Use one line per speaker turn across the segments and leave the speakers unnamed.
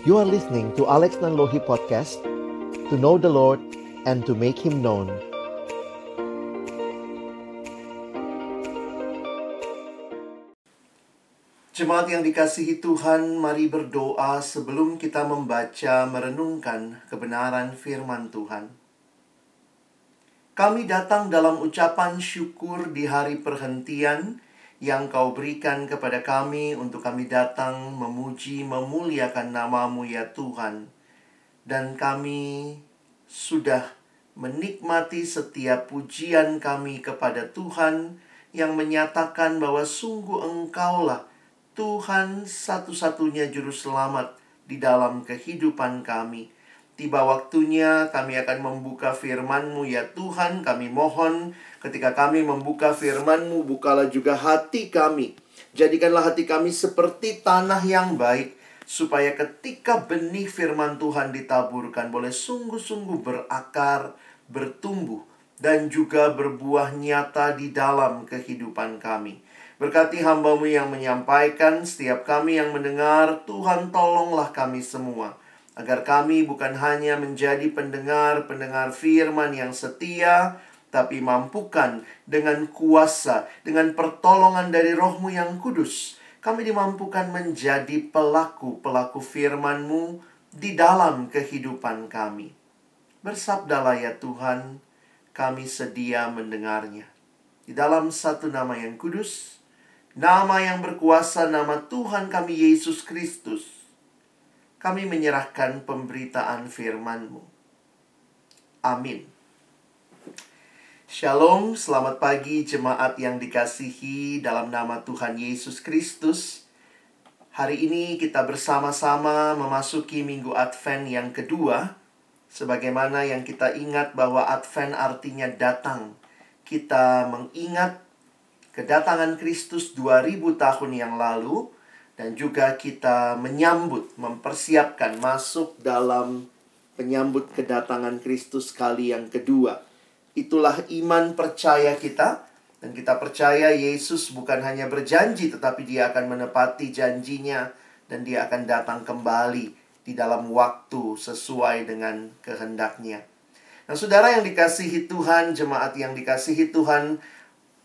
You are listening to Alex Nanlohi Podcast To know the Lord and to make Him known
Jemaat yang dikasihi Tuhan, mari berdoa sebelum kita membaca merenungkan kebenaran firman Tuhan. Kami datang dalam ucapan syukur di hari perhentian yang kau berikan kepada kami untuk kami datang memuji, memuliakan namamu ya Tuhan. Dan kami sudah menikmati setiap pujian kami kepada Tuhan yang menyatakan bahwa sungguh engkaulah Tuhan satu-satunya juru selamat di dalam kehidupan kami. Tiba waktunya kami akan membuka firman-Mu ya Tuhan, kami mohon ketika kami membuka firman-Mu, bukalah juga hati kami. Jadikanlah hati kami seperti tanah yang baik, supaya ketika benih firman Tuhan ditaburkan boleh sungguh-sungguh berakar, bertumbuh, dan juga berbuah nyata di dalam kehidupan kami. Berkati hambamu yang menyampaikan, setiap kami yang mendengar, Tuhan tolonglah kami semua agar kami bukan hanya menjadi pendengar-pendengar firman yang setia, tapi mampukan dengan kuasa, dengan pertolongan dari rohmu yang kudus, kami dimampukan menjadi pelaku-pelaku firman-Mu di dalam kehidupan kami. Bersabdalah ya Tuhan, kami sedia mendengarnya. Di dalam satu nama yang kudus, nama yang berkuasa, nama Tuhan kami Yesus Kristus, kami menyerahkan pemberitaan firman-Mu. Amin. Shalom, selamat pagi jemaat yang dikasihi dalam nama Tuhan Yesus Kristus. Hari ini kita bersama-sama memasuki minggu Advent yang kedua. Sebagaimana yang kita ingat bahwa Advent artinya datang. Kita mengingat kedatangan Kristus 2000 tahun yang lalu dan juga kita menyambut, mempersiapkan masuk dalam penyambut kedatangan Kristus kali yang kedua. Itulah iman percaya kita dan kita percaya Yesus bukan hanya berjanji tetapi dia akan menepati janjinya dan dia akan datang kembali di dalam waktu sesuai dengan kehendaknya. Nah, saudara yang dikasihi Tuhan, jemaat yang dikasihi Tuhan,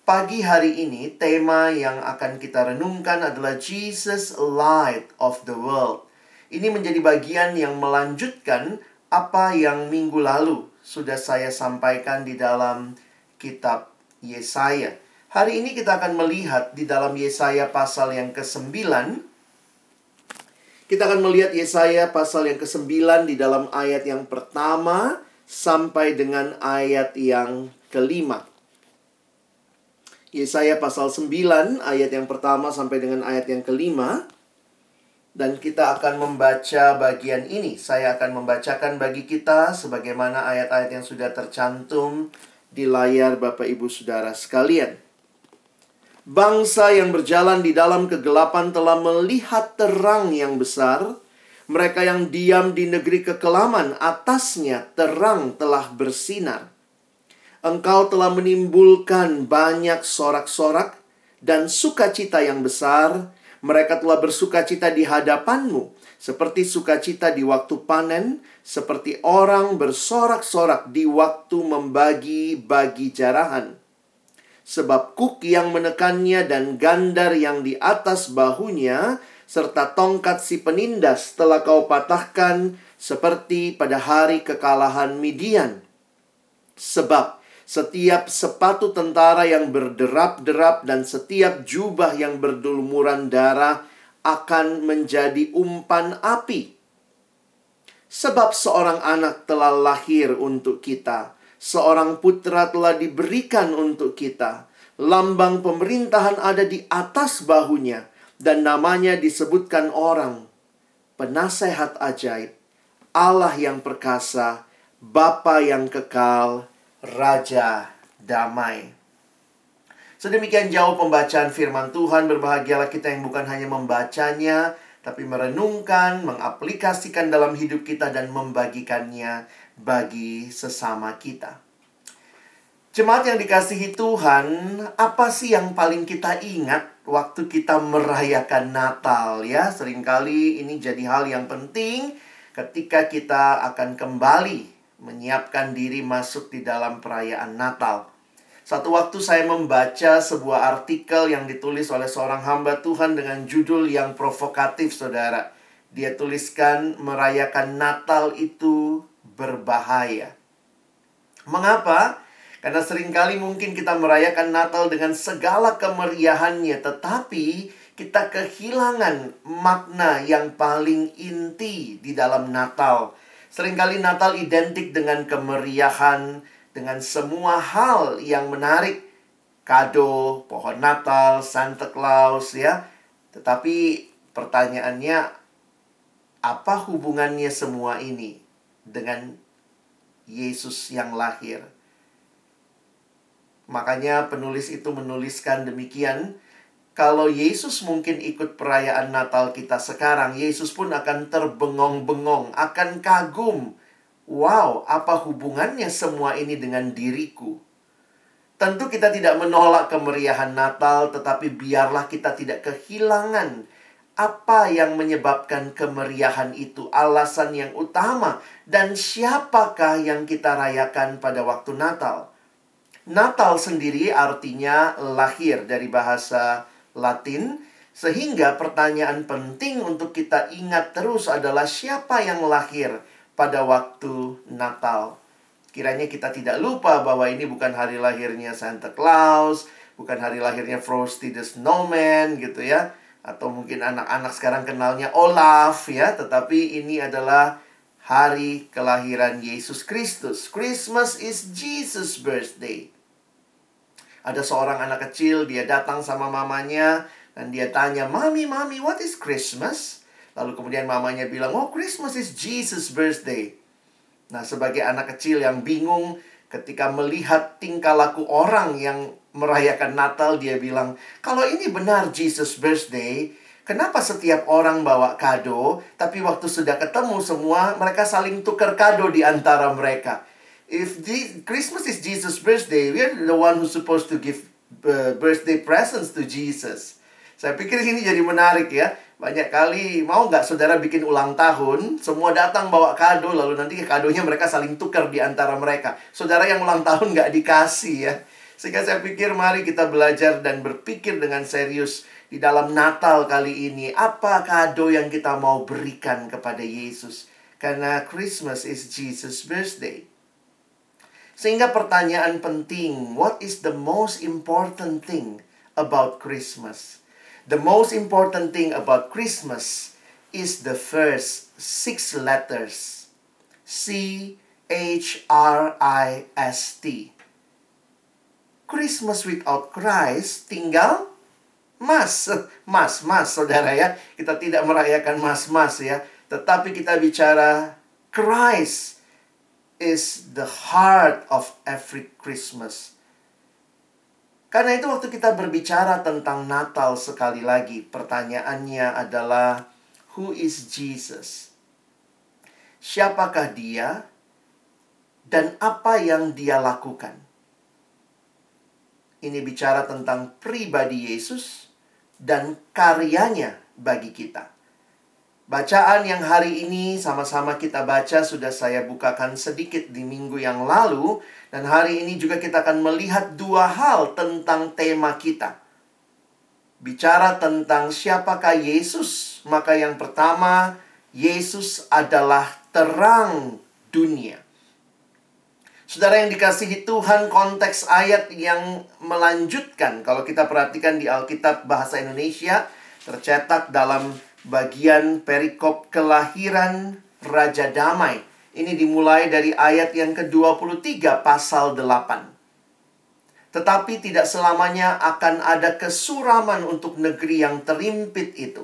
Pagi hari ini, tema yang akan kita renungkan adalah Jesus Light of the World. Ini menjadi bagian yang melanjutkan apa yang minggu lalu sudah saya sampaikan di dalam kitab Yesaya. Hari ini kita akan melihat di dalam Yesaya pasal yang ke-9. Kita akan melihat Yesaya pasal yang ke-9 di dalam ayat yang pertama sampai dengan ayat yang kelima. Yesaya pasal 9 ayat yang pertama sampai dengan ayat yang kelima dan kita akan membaca bagian ini. Saya akan membacakan bagi kita sebagaimana ayat-ayat yang sudah tercantum di layar Bapak Ibu Saudara sekalian. Bangsa yang berjalan di dalam kegelapan telah melihat terang yang besar. Mereka yang diam di negeri kekelaman, atasnya terang telah bersinar. Engkau telah menimbulkan banyak sorak-sorak dan sukacita yang besar. Mereka telah bersukacita di hadapanmu, seperti sukacita di waktu panen, seperti orang bersorak-sorak di waktu membagi-bagi jarahan. Sebab kuk yang menekannya dan gandar yang di atas bahunya, serta tongkat si penindas telah kau patahkan seperti pada hari kekalahan Midian. Sebab setiap sepatu tentara yang berderap-derap dan setiap jubah yang berdulumuran darah akan menjadi umpan api. Sebab seorang anak telah lahir untuk kita, seorang putra telah diberikan untuk kita. Lambang pemerintahan ada di atas bahunya, dan namanya disebutkan orang. Penasehat ajaib, Allah yang perkasa, Bapa yang kekal, Raja Damai. Sedemikian jauh pembacaan firman Tuhan, berbahagialah kita yang bukan hanya membacanya, tapi merenungkan, mengaplikasikan dalam hidup kita dan membagikannya bagi sesama kita. Jemaat yang dikasihi Tuhan, apa sih yang paling kita ingat waktu kita merayakan Natal ya? Seringkali ini jadi hal yang penting ketika kita akan kembali menyiapkan diri masuk di dalam perayaan Natal. Satu waktu saya membaca sebuah artikel yang ditulis oleh seorang hamba Tuhan dengan judul yang provokatif, saudara. Dia tuliskan merayakan Natal itu berbahaya. Mengapa? Karena sering kali mungkin kita merayakan Natal dengan segala kemeriahannya, tetapi kita kehilangan makna yang paling inti di dalam Natal. Seringkali Natal identik dengan kemeriahan, dengan semua hal yang menarik. Kado, pohon Natal, Santa Claus ya. Tetapi pertanyaannya apa hubungannya semua ini dengan Yesus yang lahir? Makanya penulis itu menuliskan demikian, kalau Yesus mungkin ikut perayaan Natal kita sekarang, Yesus pun akan terbengong-bengong, akan kagum. Wow, apa hubungannya semua ini dengan diriku? Tentu kita tidak menolak kemeriahan Natal, tetapi biarlah kita tidak kehilangan apa yang menyebabkan kemeriahan itu, alasan yang utama, dan siapakah yang kita rayakan pada waktu Natal. Natal sendiri artinya lahir dari bahasa Latin, sehingga pertanyaan penting untuk kita ingat terus adalah siapa yang lahir pada waktu Natal. Kiranya kita tidak lupa bahwa ini bukan hari lahirnya Santa Claus, bukan hari lahirnya Frosty the Snowman gitu ya. Atau mungkin anak-anak sekarang kenalnya Olaf ya, tetapi ini adalah hari kelahiran Yesus Kristus. Christmas is Jesus' birthday. Ada seorang anak kecil, dia datang sama mamanya dan dia tanya, "Mami, mami, what is Christmas?" Lalu kemudian mamanya bilang, "Oh, Christmas is Jesus' birthday." Nah, sebagai anak kecil yang bingung ketika melihat tingkah laku orang yang merayakan Natal, dia bilang, "Kalau ini benar Jesus' birthday, Kenapa setiap orang bawa kado, tapi waktu sudah ketemu semua, mereka saling tukar kado di antara mereka? If the, Christmas is Jesus' birthday, we are the one who's supposed to give uh, birthday presents to Jesus. Saya pikir ini jadi menarik ya. Banyak kali mau nggak saudara bikin ulang tahun, semua datang bawa kado, lalu nanti kadonya mereka saling tukar di antara mereka. Saudara yang ulang tahun nggak dikasih ya. Sehingga saya pikir mari kita belajar dan berpikir dengan serius di dalam Natal kali ini. Apa kado yang kita mau berikan kepada Yesus? Karena Christmas is Jesus' birthday. Sehingga pertanyaan penting, what is the most important thing about Christmas? The most important thing about Christmas is the first six letters. C H R I S T. Christmas without Christ tinggal mas, mas, mas, saudara ya. Kita tidak merayakan mas-mas ya. Tetapi kita bicara Christ is the heart of every Christmas. Karena itu waktu kita berbicara tentang Natal sekali lagi, pertanyaannya adalah who is Jesus? Siapakah dia dan apa yang dia lakukan? Ini bicara tentang pribadi Yesus dan karyanya bagi kita. Bacaan yang hari ini sama-sama kita baca sudah saya bukakan sedikit di minggu yang lalu dan hari ini juga kita akan melihat dua hal tentang tema kita. Bicara tentang siapakah Yesus, maka yang pertama Yesus adalah terang dunia. Saudara yang dikasihi Tuhan, konteks ayat yang melanjutkan kalau kita perhatikan di Alkitab bahasa Indonesia tercetak dalam bagian perikop kelahiran Raja Damai. Ini dimulai dari ayat yang ke-23 pasal 8. Tetapi tidak selamanya akan ada kesuraman untuk negeri yang terimpit itu.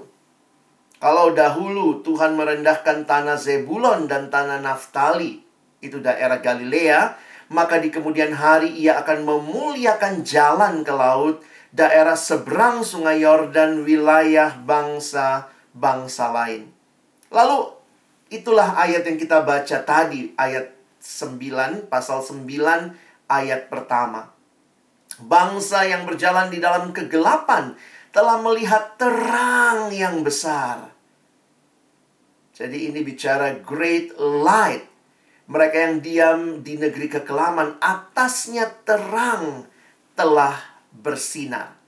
Kalau dahulu Tuhan merendahkan tanah Zebulon dan tanah Naftali, itu daerah Galilea, maka di kemudian hari ia akan memuliakan jalan ke laut, daerah seberang sungai Yordan, wilayah bangsa bangsa lain. Lalu itulah ayat yang kita baca tadi, ayat 9, pasal 9, ayat pertama. Bangsa yang berjalan di dalam kegelapan telah melihat terang yang besar. Jadi ini bicara great light. Mereka yang diam di negeri kekelaman, atasnya terang telah bersinar.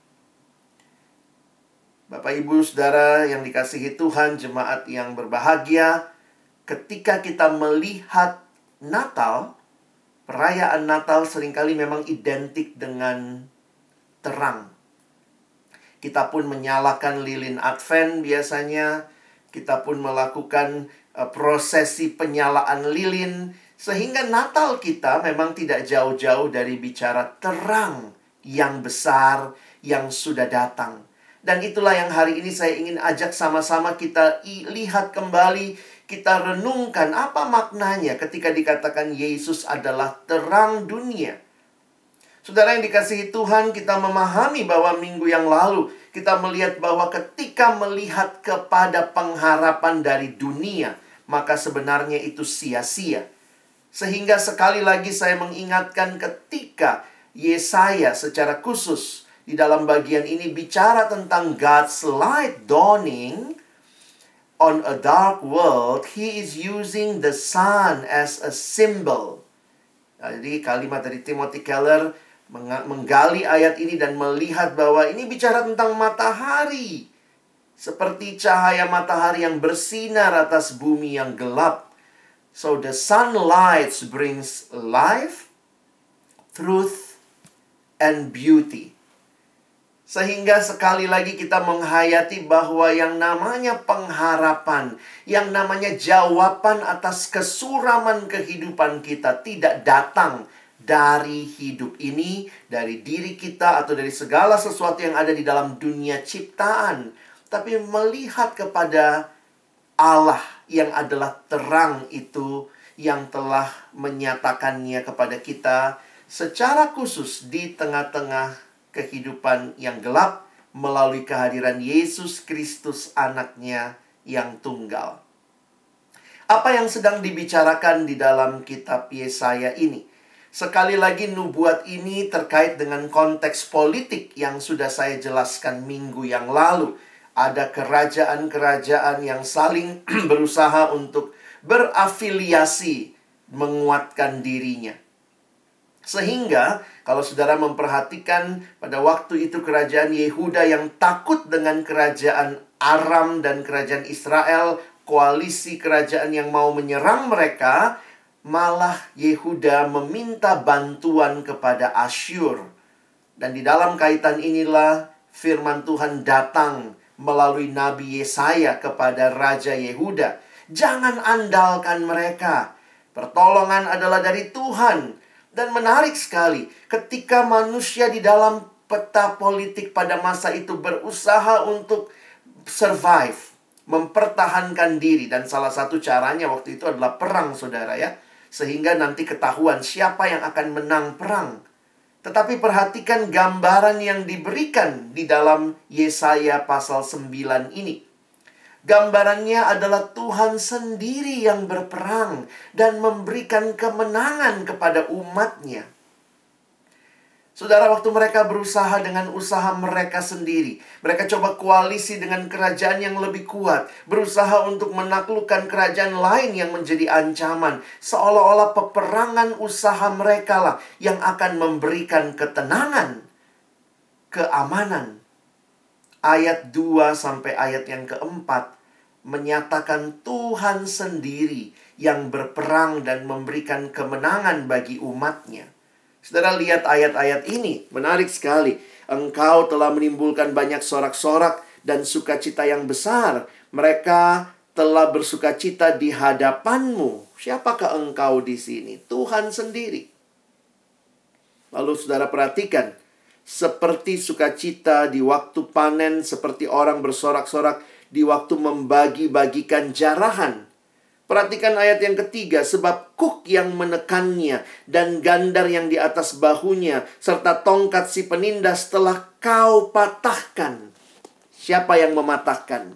Bapak, ibu, saudara yang dikasihi Tuhan, jemaat yang berbahagia, ketika kita melihat Natal, perayaan Natal sering kali memang identik dengan terang. Kita pun menyalakan lilin Advent biasanya, kita pun melakukan uh, prosesi penyalaan lilin, sehingga Natal kita memang tidak jauh-jauh dari bicara terang yang besar yang sudah datang. Dan itulah yang hari ini saya ingin ajak sama-sama kita lihat kembali, kita renungkan apa maknanya ketika dikatakan Yesus adalah terang dunia. Saudara yang dikasihi Tuhan, kita memahami bahwa minggu yang lalu kita melihat bahwa ketika melihat kepada pengharapan dari dunia, maka sebenarnya itu sia-sia. Sehingga sekali lagi saya mengingatkan ketika Yesaya secara khusus di dalam bagian ini bicara tentang God's light dawning on a dark world, he is using the sun as a symbol. Nah, jadi kalimat dari Timothy Keller menggali ayat ini dan melihat bahwa ini bicara tentang matahari. Seperti cahaya matahari yang bersinar atas bumi yang gelap. So the sunlight brings life, truth, and beauty. Sehingga sekali lagi kita menghayati bahwa yang namanya pengharapan, yang namanya jawaban atas kesuraman kehidupan kita tidak datang dari hidup ini, dari diri kita, atau dari segala sesuatu yang ada di dalam dunia ciptaan, tapi melihat kepada Allah yang adalah terang itu yang telah menyatakannya kepada kita secara khusus di tengah-tengah kehidupan yang gelap melalui kehadiran Yesus Kristus anaknya yang tunggal. Apa yang sedang dibicarakan di dalam kitab Yesaya ini? Sekali lagi nubuat ini terkait dengan konteks politik yang sudah saya jelaskan minggu yang lalu. Ada kerajaan-kerajaan yang saling berusaha untuk berafiliasi menguatkan dirinya. Sehingga kalau saudara memperhatikan pada waktu itu kerajaan Yehuda yang takut dengan kerajaan Aram dan kerajaan Israel, koalisi kerajaan yang mau menyerang mereka, malah Yehuda meminta bantuan kepada Asyur. Dan di dalam kaitan inilah firman Tuhan datang melalui Nabi Yesaya kepada Raja Yehuda. Jangan andalkan mereka. Pertolongan adalah dari Tuhan dan menarik sekali, ketika manusia di dalam peta politik pada masa itu berusaha untuk survive, mempertahankan diri dan salah satu caranya waktu itu adalah perang, Saudara ya. Sehingga nanti ketahuan siapa yang akan menang perang. Tetapi perhatikan gambaran yang diberikan di dalam Yesaya pasal 9 ini. Gambarannya adalah Tuhan sendiri yang berperang dan memberikan kemenangan kepada umatnya. Saudara, waktu mereka berusaha dengan usaha mereka sendiri, mereka coba koalisi dengan kerajaan yang lebih kuat, berusaha untuk menaklukkan kerajaan lain yang menjadi ancaman, seolah-olah peperangan usaha mereka lah yang akan memberikan ketenangan, keamanan. Ayat 2 sampai ayat yang keempat menyatakan Tuhan sendiri yang berperang dan memberikan kemenangan bagi umatnya. Saudara lihat ayat-ayat ini, menarik sekali. Engkau telah menimbulkan banyak sorak-sorak dan sukacita yang besar. Mereka telah bersukacita di hadapanmu. Siapakah engkau di sini? Tuhan sendiri. Lalu saudara perhatikan, seperti sukacita di waktu panen, seperti orang bersorak-sorak di waktu membagi-bagikan jarahan. Perhatikan ayat yang ketiga, sebab kuk yang menekannya dan gandar yang di atas bahunya, serta tongkat si penindas telah kau patahkan. Siapa yang mematahkan?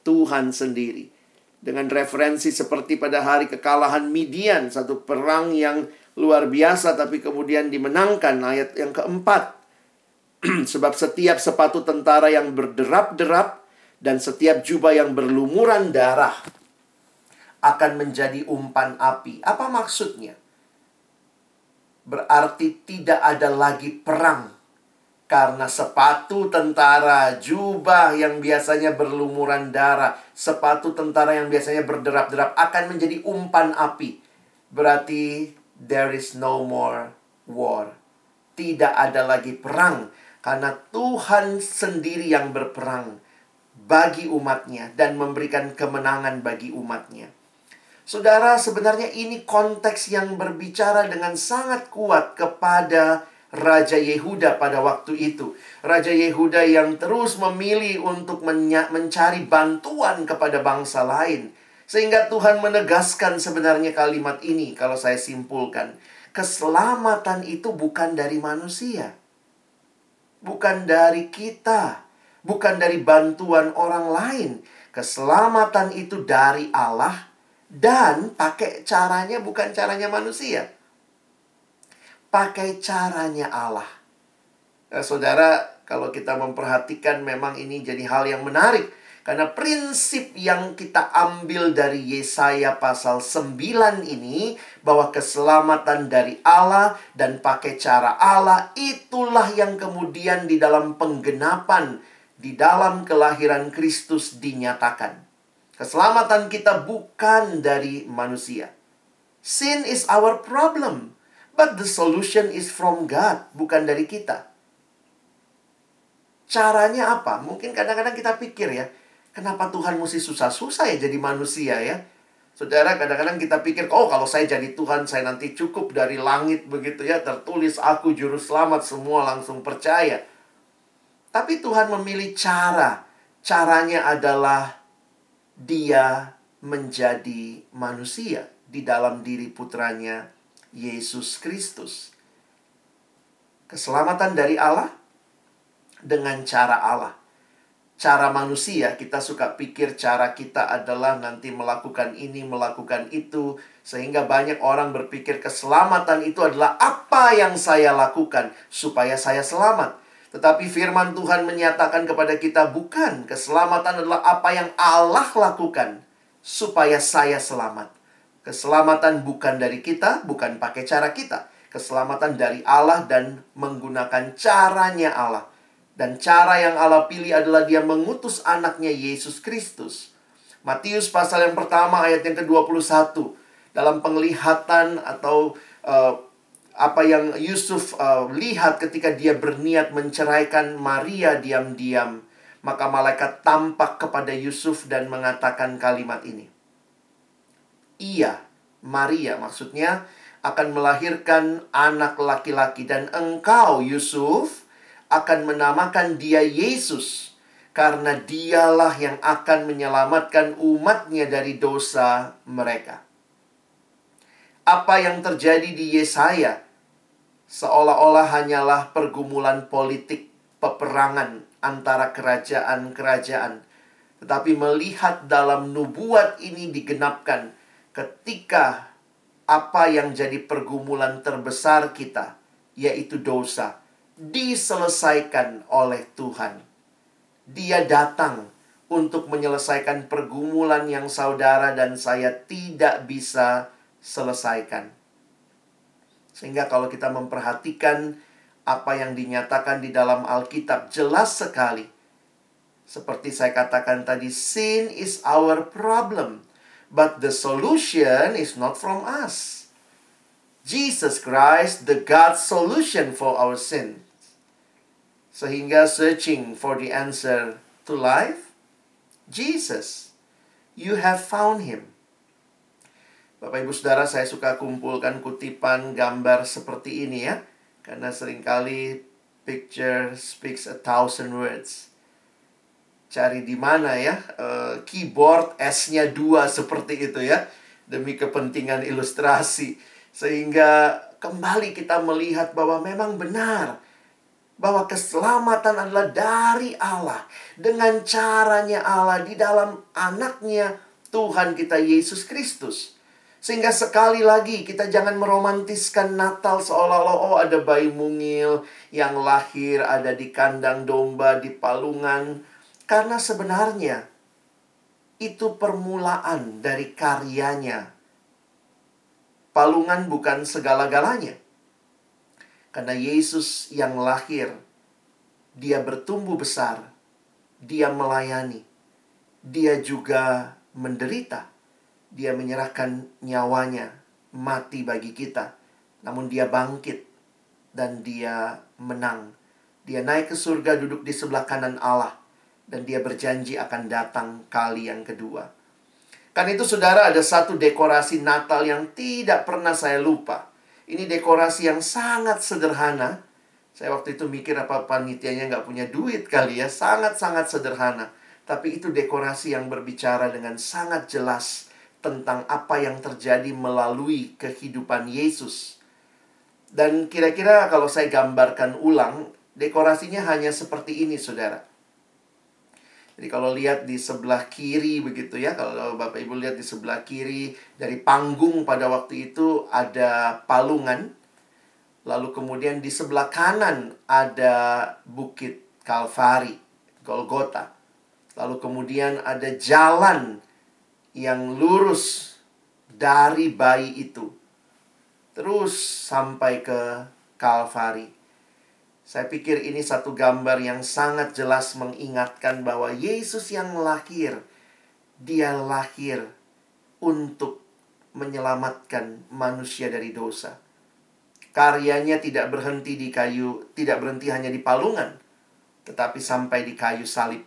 Tuhan sendiri. Dengan referensi seperti pada hari kekalahan Midian, satu perang yang luar biasa tapi kemudian dimenangkan ayat yang keempat. Sebab setiap sepatu tentara yang berderap-derap dan setiap jubah yang berlumuran darah akan menjadi umpan api. Apa maksudnya? Berarti tidak ada lagi perang karena sepatu tentara, jubah yang biasanya berlumuran darah, sepatu tentara yang biasanya berderap-derap akan menjadi umpan api. Berarti there is no more war. Tidak ada lagi perang karena Tuhan sendiri yang berperang bagi umatnya dan memberikan kemenangan bagi umatnya. Saudara, sebenarnya ini konteks yang berbicara dengan sangat kuat kepada Raja Yehuda pada waktu itu. Raja Yehuda yang terus memilih untuk mencari bantuan kepada bangsa lain. Sehingga Tuhan menegaskan sebenarnya kalimat ini kalau saya simpulkan. Keselamatan itu bukan dari manusia. Bukan dari kita. Bukan dari bantuan orang lain. Keselamatan itu dari Allah dan pakai caranya bukan caranya manusia pakai caranya Allah. Nah, saudara, kalau kita memperhatikan memang ini jadi hal yang menarik. Karena prinsip yang kita ambil dari Yesaya pasal 9 ini bahwa keselamatan dari Allah dan pakai cara Allah itulah yang kemudian di dalam penggenapan di dalam kelahiran Kristus dinyatakan. Keselamatan kita bukan dari manusia. Sin is our problem. But the solution is from God, bukan dari kita. Caranya apa? Mungkin kadang-kadang kita pikir ya, kenapa Tuhan mesti susah-susah ya jadi manusia ya? Saudara, kadang-kadang kita pikir, oh kalau saya jadi Tuhan, saya nanti cukup dari langit begitu ya, tertulis aku juru selamat, semua langsung percaya. Tapi Tuhan memilih cara. Caranya adalah dia menjadi manusia di dalam diri putranya Yesus Kristus. Keselamatan dari Allah dengan cara Allah. Cara manusia, kita suka pikir cara kita adalah nanti melakukan ini, melakukan itu, sehingga banyak orang berpikir keselamatan itu adalah apa yang saya lakukan supaya saya selamat. Tetapi firman Tuhan menyatakan kepada kita, bukan keselamatan adalah apa yang Allah lakukan supaya saya selamat. Keselamatan bukan dari kita, bukan pakai cara kita. Keselamatan dari Allah dan menggunakan caranya Allah. Dan cara yang Allah pilih adalah dia mengutus anaknya Yesus Kristus. Matius pasal yang pertama ayat yang ke-21. Dalam penglihatan atau uh, apa yang Yusuf uh, lihat ketika dia berniat menceraikan Maria diam-diam. Maka malaikat tampak kepada Yusuf dan mengatakan kalimat ini ia, Maria maksudnya, akan melahirkan anak laki-laki dan engkau, Yusuf, akan menamakan dia Yesus karena dialah yang akan menyelamatkan umatnya dari dosa mereka. Apa yang terjadi di Yesaya seolah-olah hanyalah pergumulan politik peperangan antara kerajaan-kerajaan. Tetapi melihat dalam nubuat ini digenapkan, ketika apa yang jadi pergumulan terbesar kita, yaitu dosa, diselesaikan oleh Tuhan. Dia datang untuk menyelesaikan pergumulan yang saudara dan saya tidak bisa selesaikan. Sehingga kalau kita memperhatikan apa yang dinyatakan di dalam Alkitab jelas sekali. Seperti saya katakan tadi, sin is our problem. But the solution is not from us. Jesus Christ, the God's solution for our sins. Sehingga searching for the answer to life, Jesus, you have found him. Bapak Ibu Saudara, saya suka kumpulkan kutipan gambar seperti ini ya. Karena sering kali picture speaks a thousand words cari di mana ya uh, keyboard S-nya dua seperti itu ya demi kepentingan ilustrasi sehingga kembali kita melihat bahwa memang benar bahwa keselamatan adalah dari Allah dengan caranya Allah di dalam anaknya Tuhan kita Yesus Kristus Sehingga sekali lagi kita jangan meromantiskan Natal seolah-olah oh ada bayi mungil yang lahir ada di kandang domba di palungan. Karena sebenarnya itu permulaan dari karyanya. Palungan bukan segala-galanya. Karena Yesus yang lahir, dia bertumbuh besar, dia melayani, dia juga menderita dia menyerahkan nyawanya mati bagi kita. Namun dia bangkit dan dia menang. Dia naik ke surga duduk di sebelah kanan Allah dan dia berjanji akan datang kali yang kedua. Kan itu saudara ada satu dekorasi Natal yang tidak pernah saya lupa. Ini dekorasi yang sangat sederhana. Saya waktu itu mikir apa panitianya nggak punya duit kali ya. Sangat-sangat sederhana. Tapi itu dekorasi yang berbicara dengan sangat jelas tentang apa yang terjadi melalui kehidupan Yesus. Dan kira-kira kalau saya gambarkan ulang, dekorasinya hanya seperti ini, saudara. Jadi kalau lihat di sebelah kiri begitu ya, kalau Bapak Ibu lihat di sebelah kiri dari panggung pada waktu itu ada palungan. Lalu kemudian di sebelah kanan ada Bukit Kalvari, Golgota. Lalu kemudian ada jalan yang lurus dari bayi itu terus sampai ke Kalvari. Saya pikir ini satu gambar yang sangat jelas mengingatkan bahwa Yesus yang lahir, dia lahir untuk menyelamatkan manusia dari dosa. Karyanya tidak berhenti di kayu, tidak berhenti hanya di palungan, tetapi sampai di kayu salib.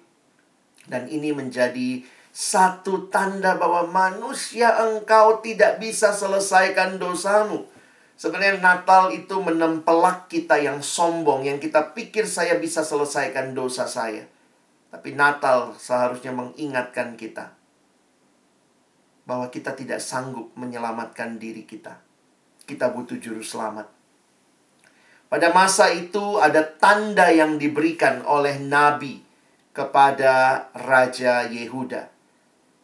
Dan ini menjadi satu tanda bahwa manusia engkau tidak bisa selesaikan dosamu. Sebenarnya Natal itu menempelak kita yang sombong, yang kita pikir saya bisa selesaikan dosa saya. Tapi Natal seharusnya mengingatkan kita bahwa kita tidak sanggup menyelamatkan diri kita. Kita butuh juru selamat. Pada masa itu ada tanda yang diberikan oleh nabi kepada Raja Yehuda.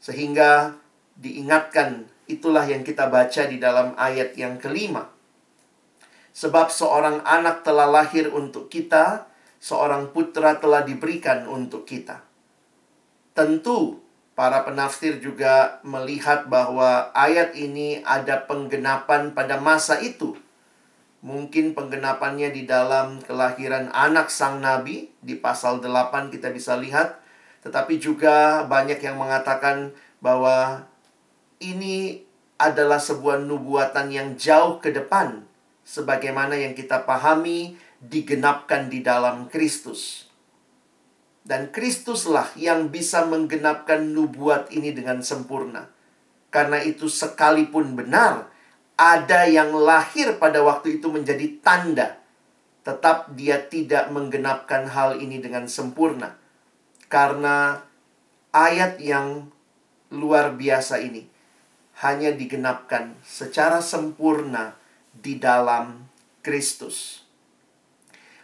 Sehingga diingatkan itulah yang kita baca di dalam ayat yang kelima. Sebab seorang anak telah lahir untuk kita, seorang putra telah diberikan untuk kita. Tentu para penafsir juga melihat bahwa ayat ini ada penggenapan pada masa itu. Mungkin penggenapannya di dalam kelahiran anak sang nabi di pasal 8 kita bisa lihat tetapi juga banyak yang mengatakan bahwa ini adalah sebuah nubuatan yang jauh ke depan sebagaimana yang kita pahami digenapkan di dalam Kristus. Dan Kristuslah yang bisa menggenapkan nubuat ini dengan sempurna. Karena itu sekalipun benar ada yang lahir pada waktu itu menjadi tanda, tetap dia tidak menggenapkan hal ini dengan sempurna karena ayat yang luar biasa ini hanya digenapkan secara sempurna di dalam Kristus.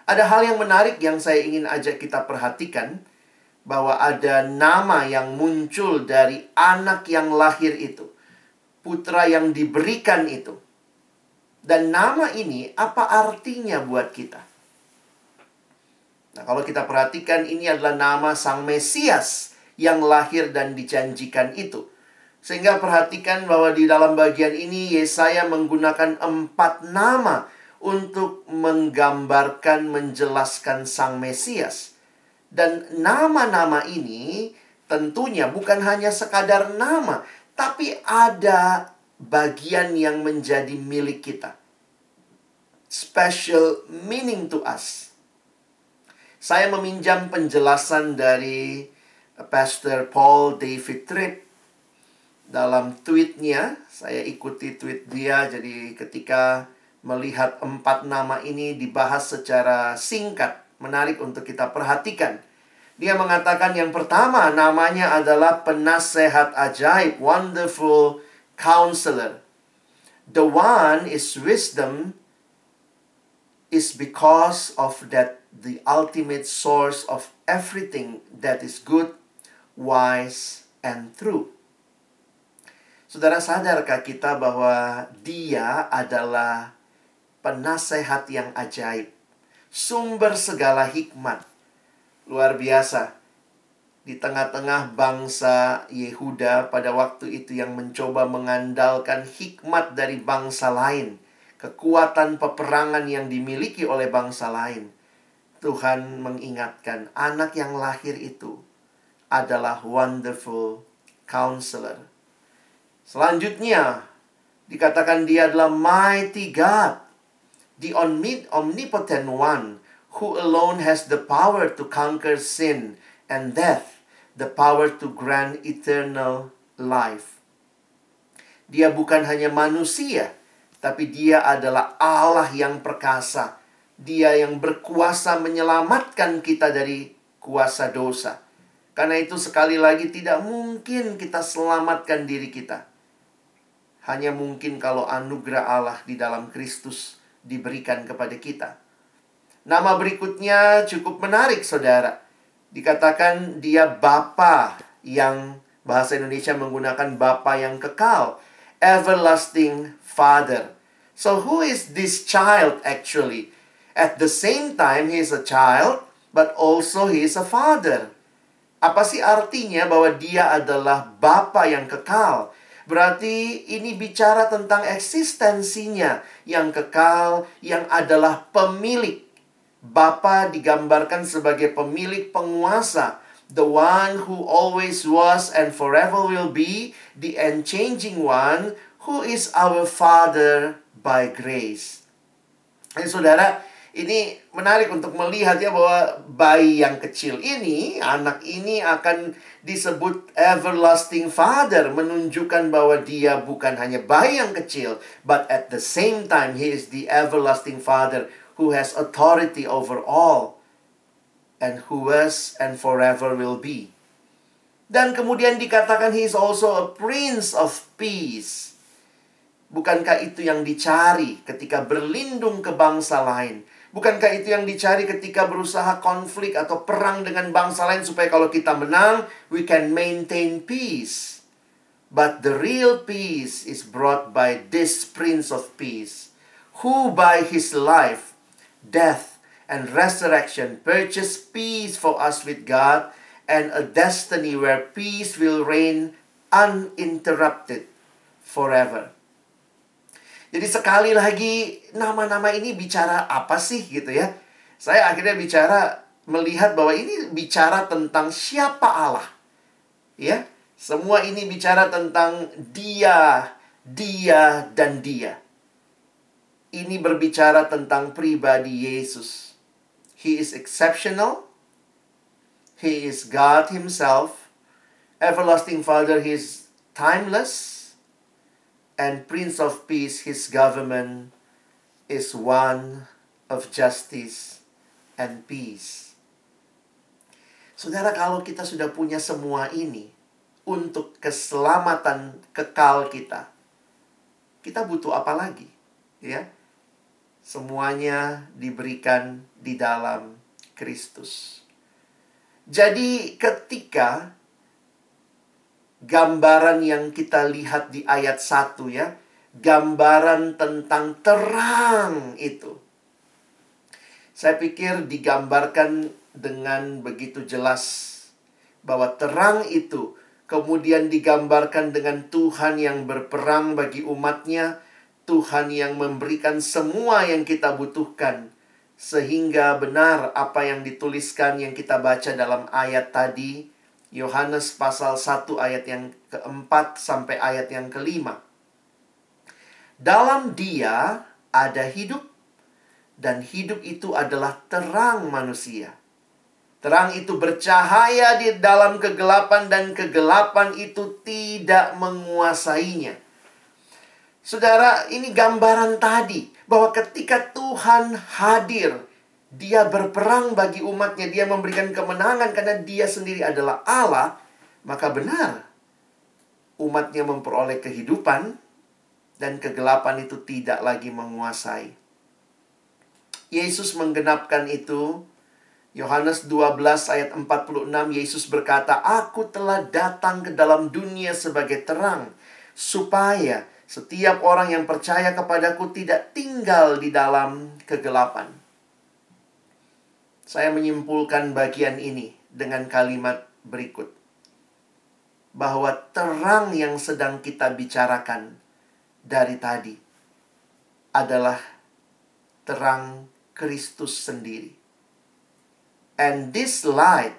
Ada hal yang menarik yang saya ingin ajak kita perhatikan bahwa ada nama yang muncul dari anak yang lahir itu, putra yang diberikan itu. Dan nama ini apa artinya buat kita? Nah, kalau kita perhatikan ini adalah nama Sang Mesias yang lahir dan dijanjikan itu. Sehingga perhatikan bahwa di dalam bagian ini Yesaya menggunakan empat nama untuk menggambarkan, menjelaskan Sang Mesias. Dan nama-nama ini tentunya bukan hanya sekadar nama, tapi ada bagian yang menjadi milik kita. Special meaning to us. Saya meminjam penjelasan dari Pastor Paul David Tripp dalam tweetnya. Saya ikuti tweet dia, jadi ketika melihat empat nama ini dibahas secara singkat, menarik untuk kita perhatikan. Dia mengatakan yang pertama namanya adalah penasehat ajaib, wonderful counselor. The one is wisdom is because of that the ultimate source of everything that is good, wise, and true. Saudara sadarkah kita bahwa dia adalah penasehat yang ajaib, sumber segala hikmat. Luar biasa. Di tengah-tengah bangsa Yehuda pada waktu itu yang mencoba mengandalkan hikmat dari bangsa lain, kekuatan peperangan yang dimiliki oleh bangsa lain. Tuhan mengingatkan anak yang lahir itu adalah wonderful counselor Selanjutnya, dikatakan dia adalah mighty God, the omnipotent one, who alone has the power to conquer sin and death, the power to grant eternal life. Dia bukan hanya manusia, tapi dia adalah Allah yang perkasa. Dia yang berkuasa menyelamatkan kita dari kuasa dosa. Karena itu sekali lagi tidak mungkin kita selamatkan diri kita hanya mungkin kalau anugerah Allah di dalam Kristus diberikan kepada kita. Nama berikutnya cukup menarik, saudara. Dikatakan dia Bapa yang bahasa Indonesia menggunakan Bapa yang kekal, everlasting Father. So who is this child actually? At the same time he is a child, but also he is a father. Apa sih artinya bahwa dia adalah Bapa yang kekal? Berarti ini bicara tentang eksistensinya yang kekal, yang adalah pemilik. Bapa digambarkan sebagai pemilik penguasa, the one who always was and forever will be, the unchanging one who is our Father by grace. Jadi saudara, ini menarik untuk melihat ya bahwa bayi yang kecil ini, anak ini akan disebut everlasting father, menunjukkan bahwa dia bukan hanya bayi yang kecil, but at the same time he is the everlasting father who has authority over all and who was and forever will be. Dan kemudian dikatakan he is also a prince of peace. Bukankah itu yang dicari ketika berlindung ke bangsa lain? Bukankah itu yang dicari ketika berusaha konflik atau perang dengan bangsa lain supaya kalau kita menang, we can maintain peace. But the real peace is brought by this Prince of Peace, who by his life, death, and resurrection purchased peace for us with God and a destiny where peace will reign uninterrupted forever. Jadi sekali lagi nama-nama ini bicara apa sih gitu ya. Saya akhirnya bicara melihat bahwa ini bicara tentang siapa Allah. Ya, semua ini bicara tentang dia, dia dan dia. Ini berbicara tentang pribadi Yesus. He is exceptional. He is God himself. Everlasting Father, he is timeless and Prince of Peace, his government is one of justice and peace. Saudara, kalau kita sudah punya semua ini untuk keselamatan kekal kita, kita butuh apa lagi? Ya, semuanya diberikan di dalam Kristus. Jadi, ketika gambaran yang kita lihat di ayat 1 ya. Gambaran tentang terang itu. Saya pikir digambarkan dengan begitu jelas bahwa terang itu kemudian digambarkan dengan Tuhan yang berperang bagi umatnya, Tuhan yang memberikan semua yang kita butuhkan sehingga benar apa yang dituliskan yang kita baca dalam ayat tadi Yohanes pasal 1 ayat yang keempat sampai ayat yang kelima. Dalam dia ada hidup dan hidup itu adalah terang manusia. Terang itu bercahaya di dalam kegelapan dan kegelapan itu tidak menguasainya. Saudara, ini gambaran tadi bahwa ketika Tuhan hadir dia berperang bagi umatnya, dia memberikan kemenangan karena dia sendiri adalah Allah, maka benar umatnya memperoleh kehidupan dan kegelapan itu tidak lagi menguasai. Yesus menggenapkan itu. Yohanes 12 ayat 46 Yesus berkata, "Aku telah datang ke dalam dunia sebagai terang, supaya setiap orang yang percaya kepadaku tidak tinggal di dalam kegelapan. Saya menyimpulkan bagian ini dengan kalimat berikut. Bahwa terang yang sedang kita bicarakan dari tadi adalah terang Kristus sendiri. And this light,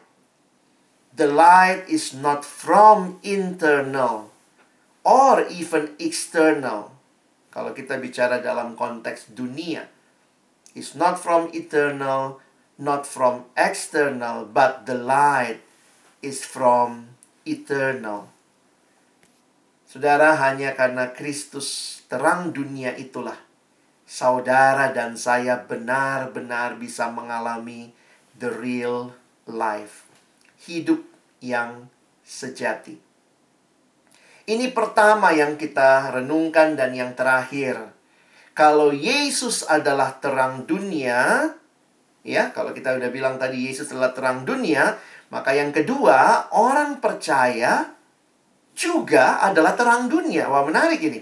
the light is not from internal or even external. Kalau kita bicara dalam konteks dunia, it's not from eternal, not from external, but the light is from eternal. Saudara, hanya karena Kristus terang dunia itulah saudara dan saya benar-benar bisa mengalami the real life. Hidup yang sejati. Ini pertama yang kita renungkan dan yang terakhir. Kalau Yesus adalah terang dunia, ya, kalau kita udah bilang tadi Yesus adalah terang dunia, maka yang kedua, orang percaya juga adalah terang dunia. Wah, menarik ini.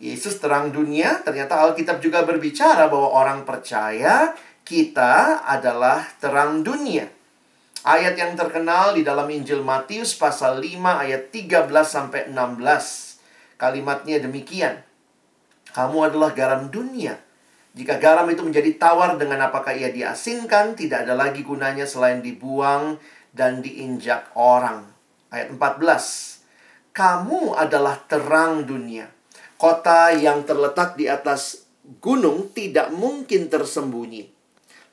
Yesus terang dunia, ternyata Alkitab juga berbicara bahwa orang percaya kita adalah terang dunia. Ayat yang terkenal di dalam Injil Matius pasal 5 ayat 13 sampai 16. Kalimatnya demikian. Kamu adalah garam dunia. Jika garam itu menjadi tawar dengan apakah ia diasingkan, tidak ada lagi gunanya selain dibuang dan diinjak orang. Ayat 14. Kamu adalah terang dunia. Kota yang terletak di atas gunung tidak mungkin tersembunyi.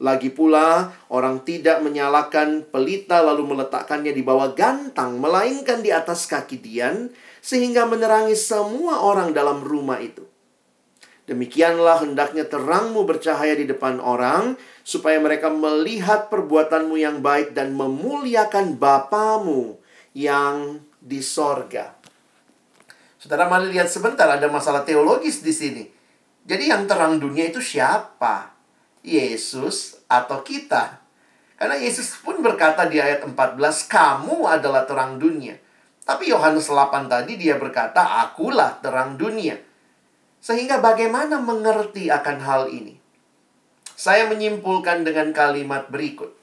Lagi pula, orang tidak menyalakan pelita lalu meletakkannya di bawah gantang, melainkan di atas kaki Dian, sehingga menerangi semua orang dalam rumah itu. Demikianlah hendaknya terangmu bercahaya di depan orang, supaya mereka melihat perbuatanmu yang baik dan memuliakan Bapamu yang di sorga. Saudara mari lihat sebentar, ada masalah teologis di sini. Jadi yang terang dunia itu siapa? Yesus atau kita. Karena Yesus pun berkata di ayat 14, kamu adalah terang dunia. Tapi Yohanes 8 tadi dia berkata, akulah terang dunia. Sehingga bagaimana mengerti akan hal ini? Saya menyimpulkan dengan kalimat berikut.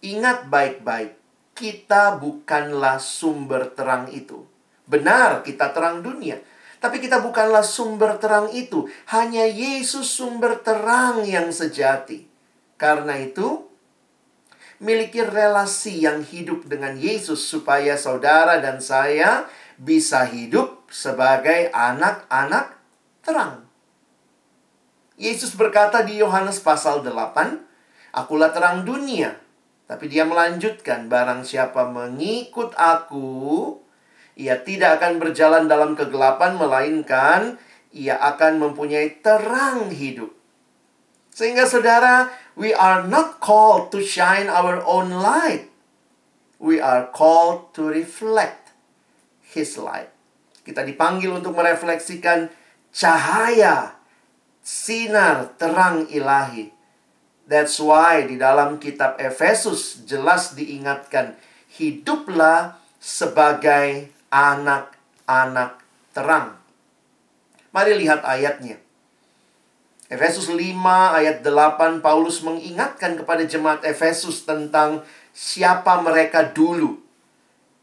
Ingat baik-baik, kita bukanlah sumber terang itu. Benar, kita terang dunia. Tapi kita bukanlah sumber terang itu. Hanya Yesus sumber terang yang sejati. Karena itu, miliki relasi yang hidup dengan Yesus supaya saudara dan saya bisa hidup sebagai anak-anak terang. Yesus berkata di Yohanes pasal 8, Akulah terang dunia. Tapi dia melanjutkan, barang siapa mengikut aku, ia tidak akan berjalan dalam kegelapan, melainkan ia akan mempunyai terang hidup. Sehingga saudara, we are not called to shine our own light. We are called to reflect His light. Kita dipanggil untuk merefleksikan cahaya, sinar terang ilahi. That's why di dalam kitab Efesus jelas diingatkan, hiduplah sebagai anak-anak terang. Mari lihat ayatnya. Efesus 5 ayat 8 Paulus mengingatkan kepada jemaat Efesus tentang siapa mereka dulu.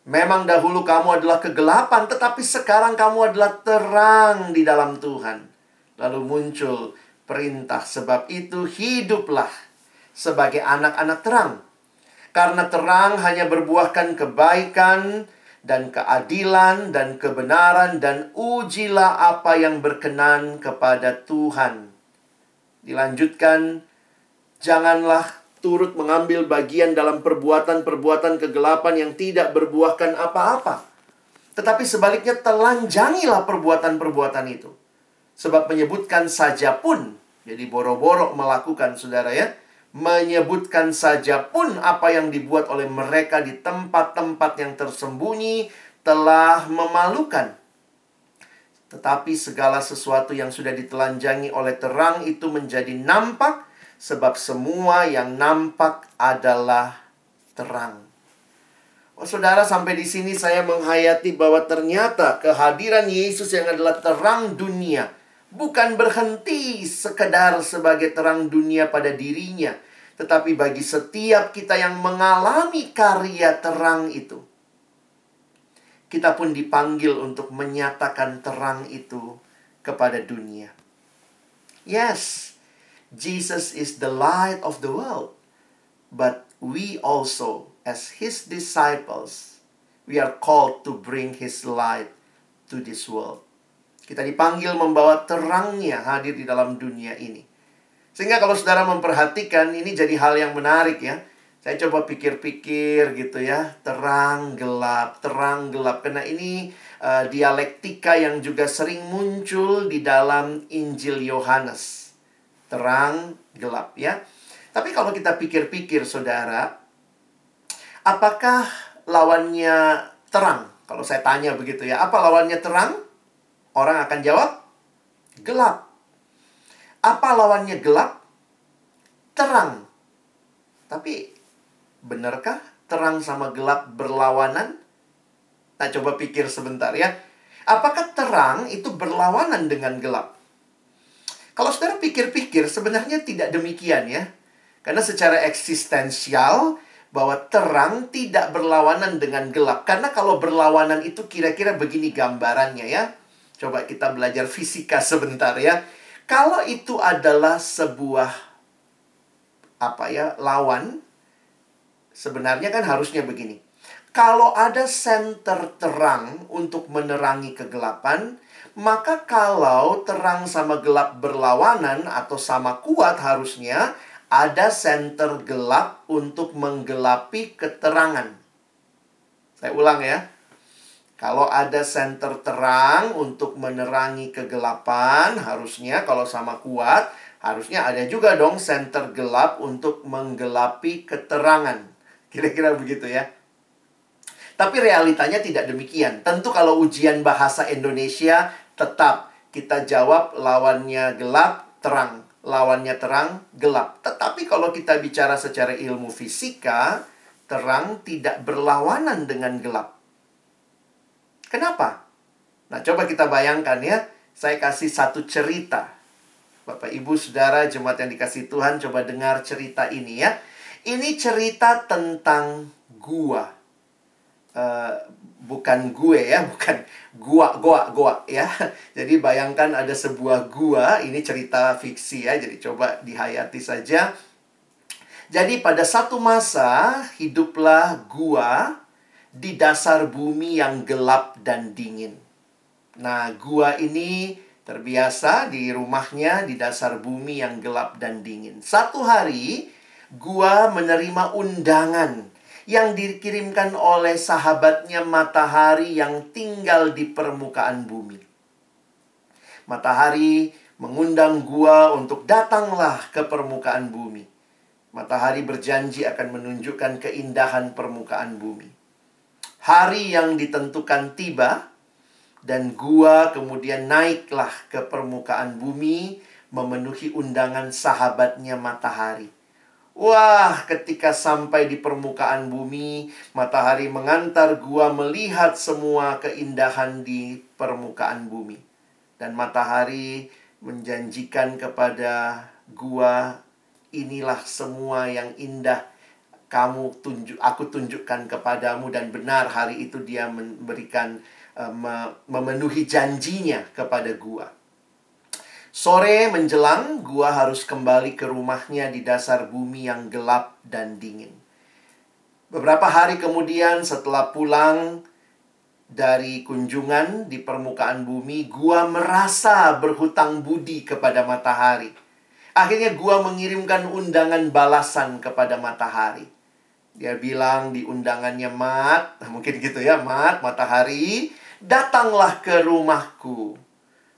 Memang dahulu kamu adalah kegelapan, tetapi sekarang kamu adalah terang di dalam Tuhan. Lalu muncul perintah, sebab itu hiduplah sebagai anak-anak terang. Karena terang hanya berbuahkan kebaikan, dan keadilan dan kebenaran dan ujilah apa yang berkenan kepada Tuhan. Dilanjutkan, janganlah turut mengambil bagian dalam perbuatan-perbuatan kegelapan yang tidak berbuahkan apa-apa. Tetapi sebaliknya telanjangilah perbuatan-perbuatan itu. Sebab menyebutkan saja pun, jadi boro-boro melakukan saudara ya, menyebutkan saja pun apa yang dibuat oleh mereka di tempat-tempat yang tersembunyi telah memalukan. Tetapi segala sesuatu yang sudah ditelanjangi oleh terang itu menjadi nampak, sebab semua yang nampak adalah terang. Oh, Saudara, sampai di sini saya menghayati bahwa ternyata kehadiran Yesus yang adalah terang dunia bukan berhenti sekedar sebagai terang dunia pada dirinya, tetapi bagi setiap kita yang mengalami karya terang itu. Kita pun dipanggil untuk menyatakan terang itu kepada dunia. Yes, Jesus is the light of the world, but we also as his disciples, we are called to bring his light to this world. Kita dipanggil membawa terangnya hadir di dalam dunia ini. Sehingga kalau saudara memperhatikan, ini jadi hal yang menarik ya. Saya coba pikir-pikir gitu ya, terang gelap, terang gelap. Karena ini uh, dialektika yang juga sering muncul di dalam Injil Yohanes. Terang gelap ya. Tapi kalau kita pikir-pikir saudara, Apakah lawannya terang? Kalau saya tanya begitu ya, apa lawannya terang? Orang akan jawab gelap. Apa lawannya gelap? Terang. Tapi benarkah terang sama gelap berlawanan? Nah, coba pikir sebentar ya. Apakah terang itu berlawanan dengan gelap? Kalau saudara pikir-pikir, sebenarnya tidak demikian ya. Karena secara eksistensial, bahwa terang tidak berlawanan dengan gelap. Karena kalau berlawanan itu kira-kira begini gambarannya ya. Coba kita belajar fisika sebentar ya. Kalau itu adalah sebuah apa ya, lawan sebenarnya kan harusnya begini. Kalau ada senter terang untuk menerangi kegelapan, maka kalau terang sama gelap berlawanan atau sama kuat harusnya ada senter gelap untuk menggelapi keterangan. Saya ulang ya. Kalau ada senter terang untuk menerangi kegelapan, harusnya kalau sama kuat, harusnya ada juga dong senter gelap untuk menggelapi keterangan. Kira-kira begitu ya. Tapi realitanya tidak demikian. Tentu kalau ujian bahasa Indonesia tetap kita jawab lawannya gelap, terang lawannya terang, gelap. Tetapi kalau kita bicara secara ilmu fisika, terang tidak berlawanan dengan gelap. Kenapa? Nah, coba kita bayangkan ya. Saya kasih satu cerita. Bapak, Ibu, Saudara, jemaat yang dikasih Tuhan, coba dengar cerita ini ya. Ini cerita tentang gua. Uh, bukan gue ya, bukan gua, gua, gua ya. Jadi bayangkan ada sebuah gua, ini cerita fiksi ya, jadi coba dihayati saja. Jadi pada satu masa hiduplah gua di dasar bumi yang gelap dan dingin. Nah, gua ini terbiasa di rumahnya di dasar bumi yang gelap dan dingin. Satu hari, gua menerima undangan yang dikirimkan oleh sahabatnya matahari yang tinggal di permukaan bumi. Matahari mengundang gua untuk datanglah ke permukaan bumi. Matahari berjanji akan menunjukkan keindahan permukaan bumi. Hari yang ditentukan tiba, dan gua kemudian naiklah ke permukaan bumi, memenuhi undangan sahabatnya matahari. Wah, ketika sampai di permukaan bumi, matahari mengantar gua melihat semua keindahan di permukaan bumi. Dan matahari menjanjikan kepada gua, inilah semua yang indah kamu tunjuk aku tunjukkan kepadamu dan benar hari itu dia memberikan uh, memenuhi janjinya kepada gua. Sore menjelang, gua harus kembali ke rumahnya di dasar bumi yang gelap dan dingin. Beberapa hari kemudian setelah pulang dari kunjungan di permukaan bumi, gua merasa berhutang budi kepada matahari. Akhirnya gua mengirimkan undangan balasan kepada matahari. Dia bilang di undangannya, Mat, mungkin gitu ya, Mat, matahari, datanglah ke rumahku.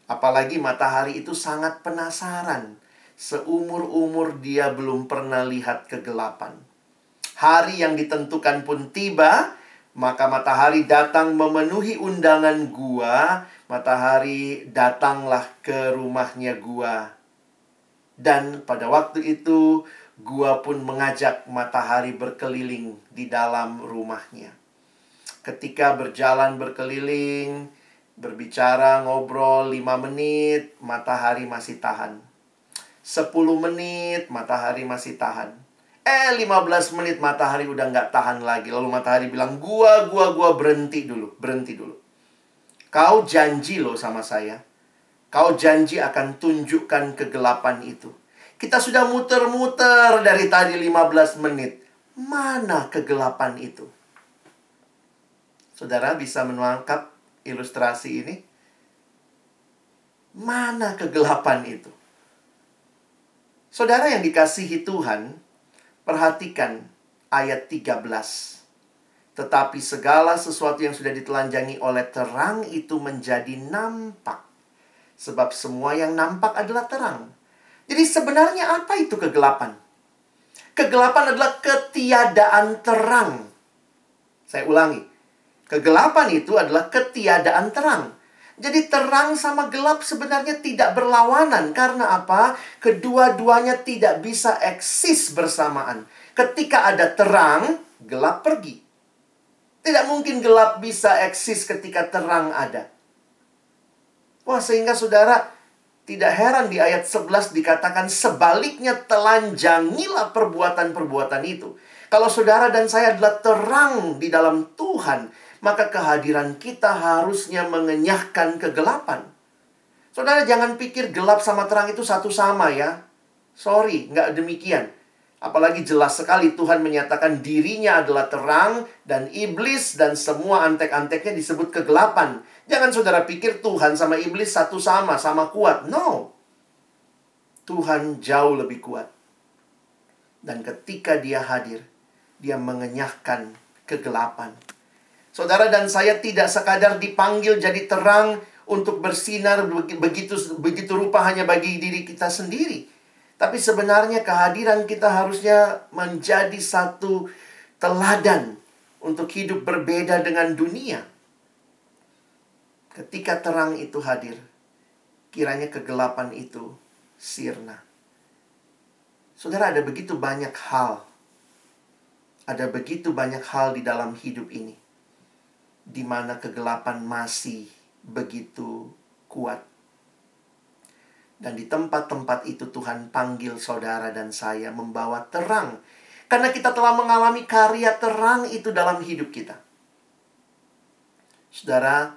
Apalagi matahari itu sangat penasaran. Seumur-umur dia belum pernah lihat kegelapan. Hari yang ditentukan pun tiba, maka matahari datang memenuhi undangan gua. Matahari datanglah ke rumahnya gua. Dan pada waktu itu, gua pun mengajak matahari berkeliling di dalam rumahnya. ketika berjalan berkeliling, berbicara, ngobrol 5 menit, matahari masih tahan. 10 menit, matahari masih tahan. Eh, 15 menit matahari udah nggak tahan lagi. Lalu matahari bilang, gua, gua, gua berhenti dulu, berhenti dulu. Kau janji loh sama saya. Kau janji akan tunjukkan kegelapan itu. Kita sudah muter-muter dari tadi 15 menit. Mana kegelapan itu? Saudara bisa menangkap ilustrasi ini? Mana kegelapan itu? Saudara yang dikasihi Tuhan, perhatikan ayat 13. Tetapi segala sesuatu yang sudah ditelanjangi oleh terang itu menjadi nampak. Sebab semua yang nampak adalah terang. Jadi sebenarnya apa itu kegelapan? Kegelapan adalah ketiadaan terang. Saya ulangi. Kegelapan itu adalah ketiadaan terang. Jadi terang sama gelap sebenarnya tidak berlawanan. Karena apa? Kedua-duanya tidak bisa eksis bersamaan. Ketika ada terang, gelap pergi. Tidak mungkin gelap bisa eksis ketika terang ada. Wah, sehingga saudara, tidak heran di ayat 11 dikatakan sebaliknya telanjangilah perbuatan-perbuatan itu. Kalau saudara dan saya adalah terang di dalam Tuhan, maka kehadiran kita harusnya mengenyahkan kegelapan. Saudara jangan pikir gelap sama terang itu satu sama ya. Sorry, nggak demikian. Apalagi jelas sekali Tuhan menyatakan dirinya adalah terang dan iblis dan semua antek-anteknya disebut kegelapan. Jangan saudara pikir Tuhan sama iblis satu sama, sama kuat. No. Tuhan jauh lebih kuat. Dan ketika dia hadir, dia mengenyahkan kegelapan. Saudara dan saya tidak sekadar dipanggil jadi terang untuk bersinar begitu begitu rupa hanya bagi diri kita sendiri. Tapi sebenarnya kehadiran kita harusnya menjadi satu teladan untuk hidup berbeda dengan dunia. Ketika terang itu hadir, kiranya kegelapan itu sirna. Saudara, ada begitu banyak hal, ada begitu banyak hal di dalam hidup ini, di mana kegelapan masih begitu kuat. Dan di tempat-tempat itu Tuhan panggil saudara dan saya membawa terang. Karena kita telah mengalami karya terang itu dalam hidup kita. Saudara,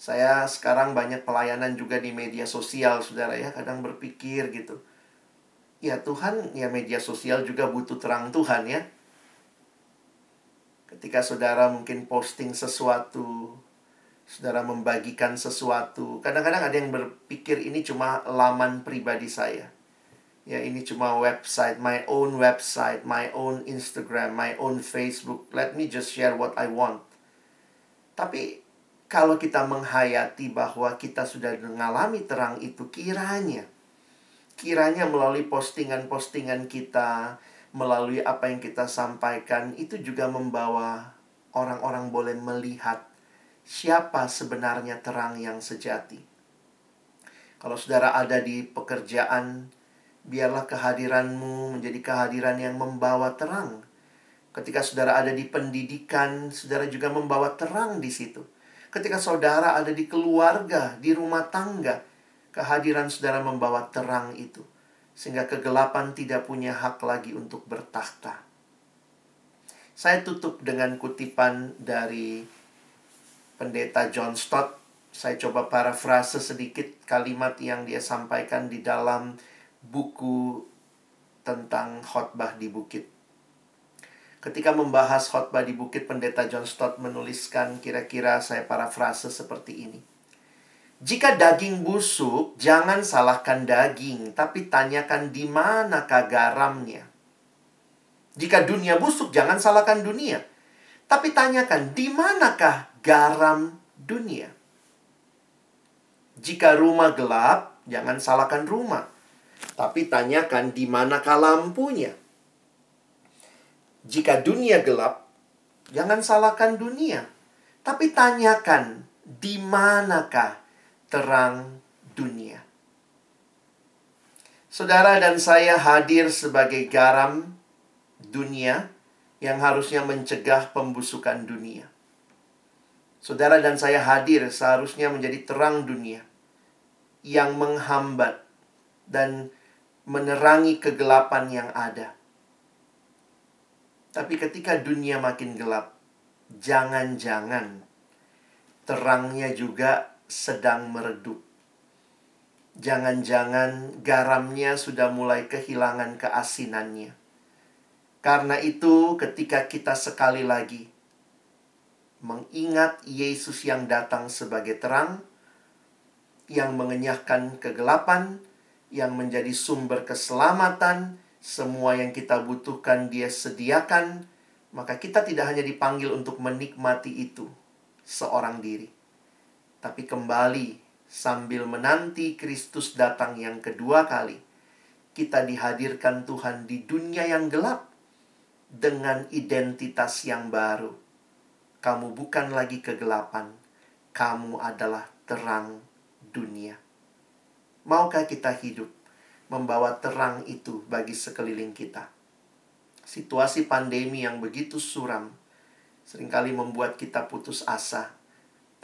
saya sekarang banyak pelayanan juga di media sosial, saudara ya. Kadang berpikir gitu. Ya Tuhan, ya media sosial juga butuh terang Tuhan ya. Ketika saudara mungkin posting sesuatu, saudara membagikan sesuatu. Kadang-kadang ada yang berpikir ini cuma laman pribadi saya. Ya, ini cuma website, my own website, my own Instagram, my own Facebook. Let me just share what I want. Tapi kalau kita menghayati bahwa kita sudah mengalami terang itu kiranya kiranya melalui postingan-postingan kita melalui apa yang kita sampaikan itu juga membawa orang-orang boleh melihat siapa sebenarnya terang yang sejati. Kalau saudara ada di pekerjaan, biarlah kehadiranmu menjadi kehadiran yang membawa terang. Ketika saudara ada di pendidikan, saudara juga membawa terang di situ Ketika saudara ada di keluarga, di rumah tangga, kehadiran saudara membawa terang itu. Sehingga kegelapan tidak punya hak lagi untuk bertakhta. Saya tutup dengan kutipan dari pendeta John Stott. Saya coba parafrase sedikit kalimat yang dia sampaikan di dalam buku tentang khotbah di bukit. Ketika membahas khotbah di Bukit Pendeta John Stott menuliskan kira-kira saya parafrase seperti ini. Jika daging busuk, jangan salahkan daging, tapi tanyakan di manakah garamnya. Jika dunia busuk, jangan salahkan dunia, tapi tanyakan di manakah garam dunia. Jika rumah gelap, jangan salahkan rumah, tapi tanyakan di manakah lampunya. Jika dunia gelap, jangan salahkan dunia, tapi tanyakan di manakah terang dunia. Saudara dan saya hadir sebagai garam dunia yang harusnya mencegah pembusukan dunia. Saudara dan saya hadir seharusnya menjadi terang dunia yang menghambat dan menerangi kegelapan yang ada. Tapi ketika dunia makin gelap, jangan-jangan terangnya juga sedang meredup. Jangan-jangan garamnya sudah mulai kehilangan keasinannya. Karena itu, ketika kita sekali lagi mengingat Yesus yang datang sebagai terang, yang mengenyahkan kegelapan, yang menjadi sumber keselamatan, semua yang kita butuhkan Dia sediakan, maka kita tidak hanya dipanggil untuk menikmati itu seorang diri, tapi kembali sambil menanti Kristus datang yang kedua kali, kita dihadirkan Tuhan di dunia yang gelap dengan identitas yang baru. Kamu bukan lagi kegelapan, kamu adalah terang dunia. Maukah kita hidup membawa terang itu bagi sekeliling kita? Situasi pandemi yang begitu suram sering kali membuat kita putus asa.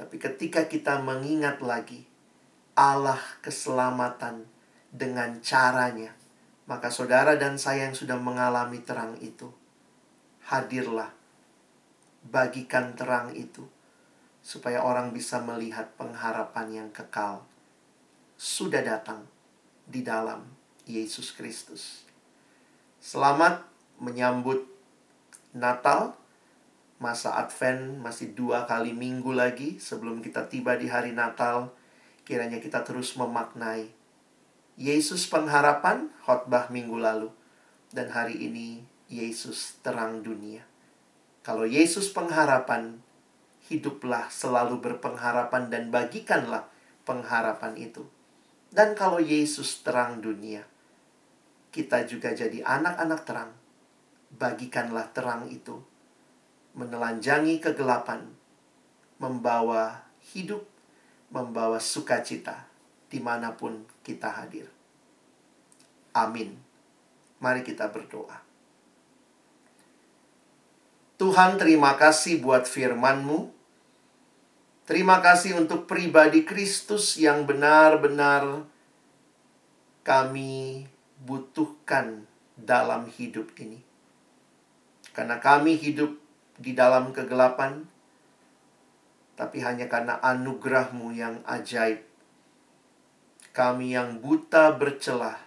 Tapi ketika kita mengingat lagi Allah keselamatan dengan caranya. Maka saudara dan saya yang sudah mengalami terang itu, hadirlah, bagikan terang itu, supaya orang bisa melihat pengharapan yang kekal. Sudah datang di dalam Yesus Kristus. Selamat menyambut Natal, masa Advent masih dua kali minggu lagi sebelum kita tiba di hari Natal kiranya kita terus memaknai Yesus pengharapan khotbah minggu lalu dan hari ini Yesus terang dunia. Kalau Yesus pengharapan, hiduplah selalu berpengharapan dan bagikanlah pengharapan itu. Dan kalau Yesus terang dunia, kita juga jadi anak-anak terang. Bagikanlah terang itu, menelanjangi kegelapan, membawa hidup membawa sukacita di mana pun kita hadir. Amin. Mari kita berdoa. Tuhan terima kasih buat firman-Mu. Terima kasih untuk pribadi Kristus yang benar-benar kami butuhkan dalam hidup ini. Karena kami hidup di dalam kegelapan, tapi hanya karena anugerahmu yang ajaib. Kami yang buta bercelah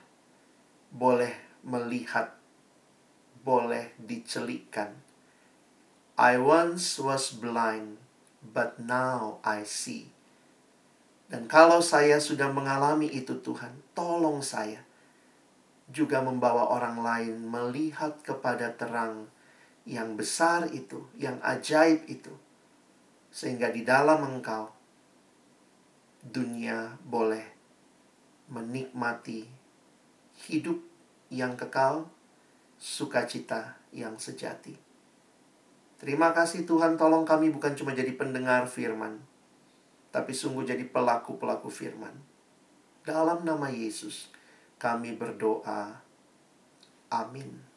boleh melihat, boleh dicelikkan. I once was blind, but now I see. Dan kalau saya sudah mengalami itu Tuhan, tolong saya juga membawa orang lain melihat kepada terang yang besar itu, yang ajaib itu sehingga di dalam engkau dunia boleh menikmati hidup yang kekal, sukacita yang sejati. Terima kasih Tuhan, tolong kami bukan cuma jadi pendengar firman, tapi sungguh jadi pelaku-pelaku firman. Dalam nama Yesus, kami berdoa. Amin.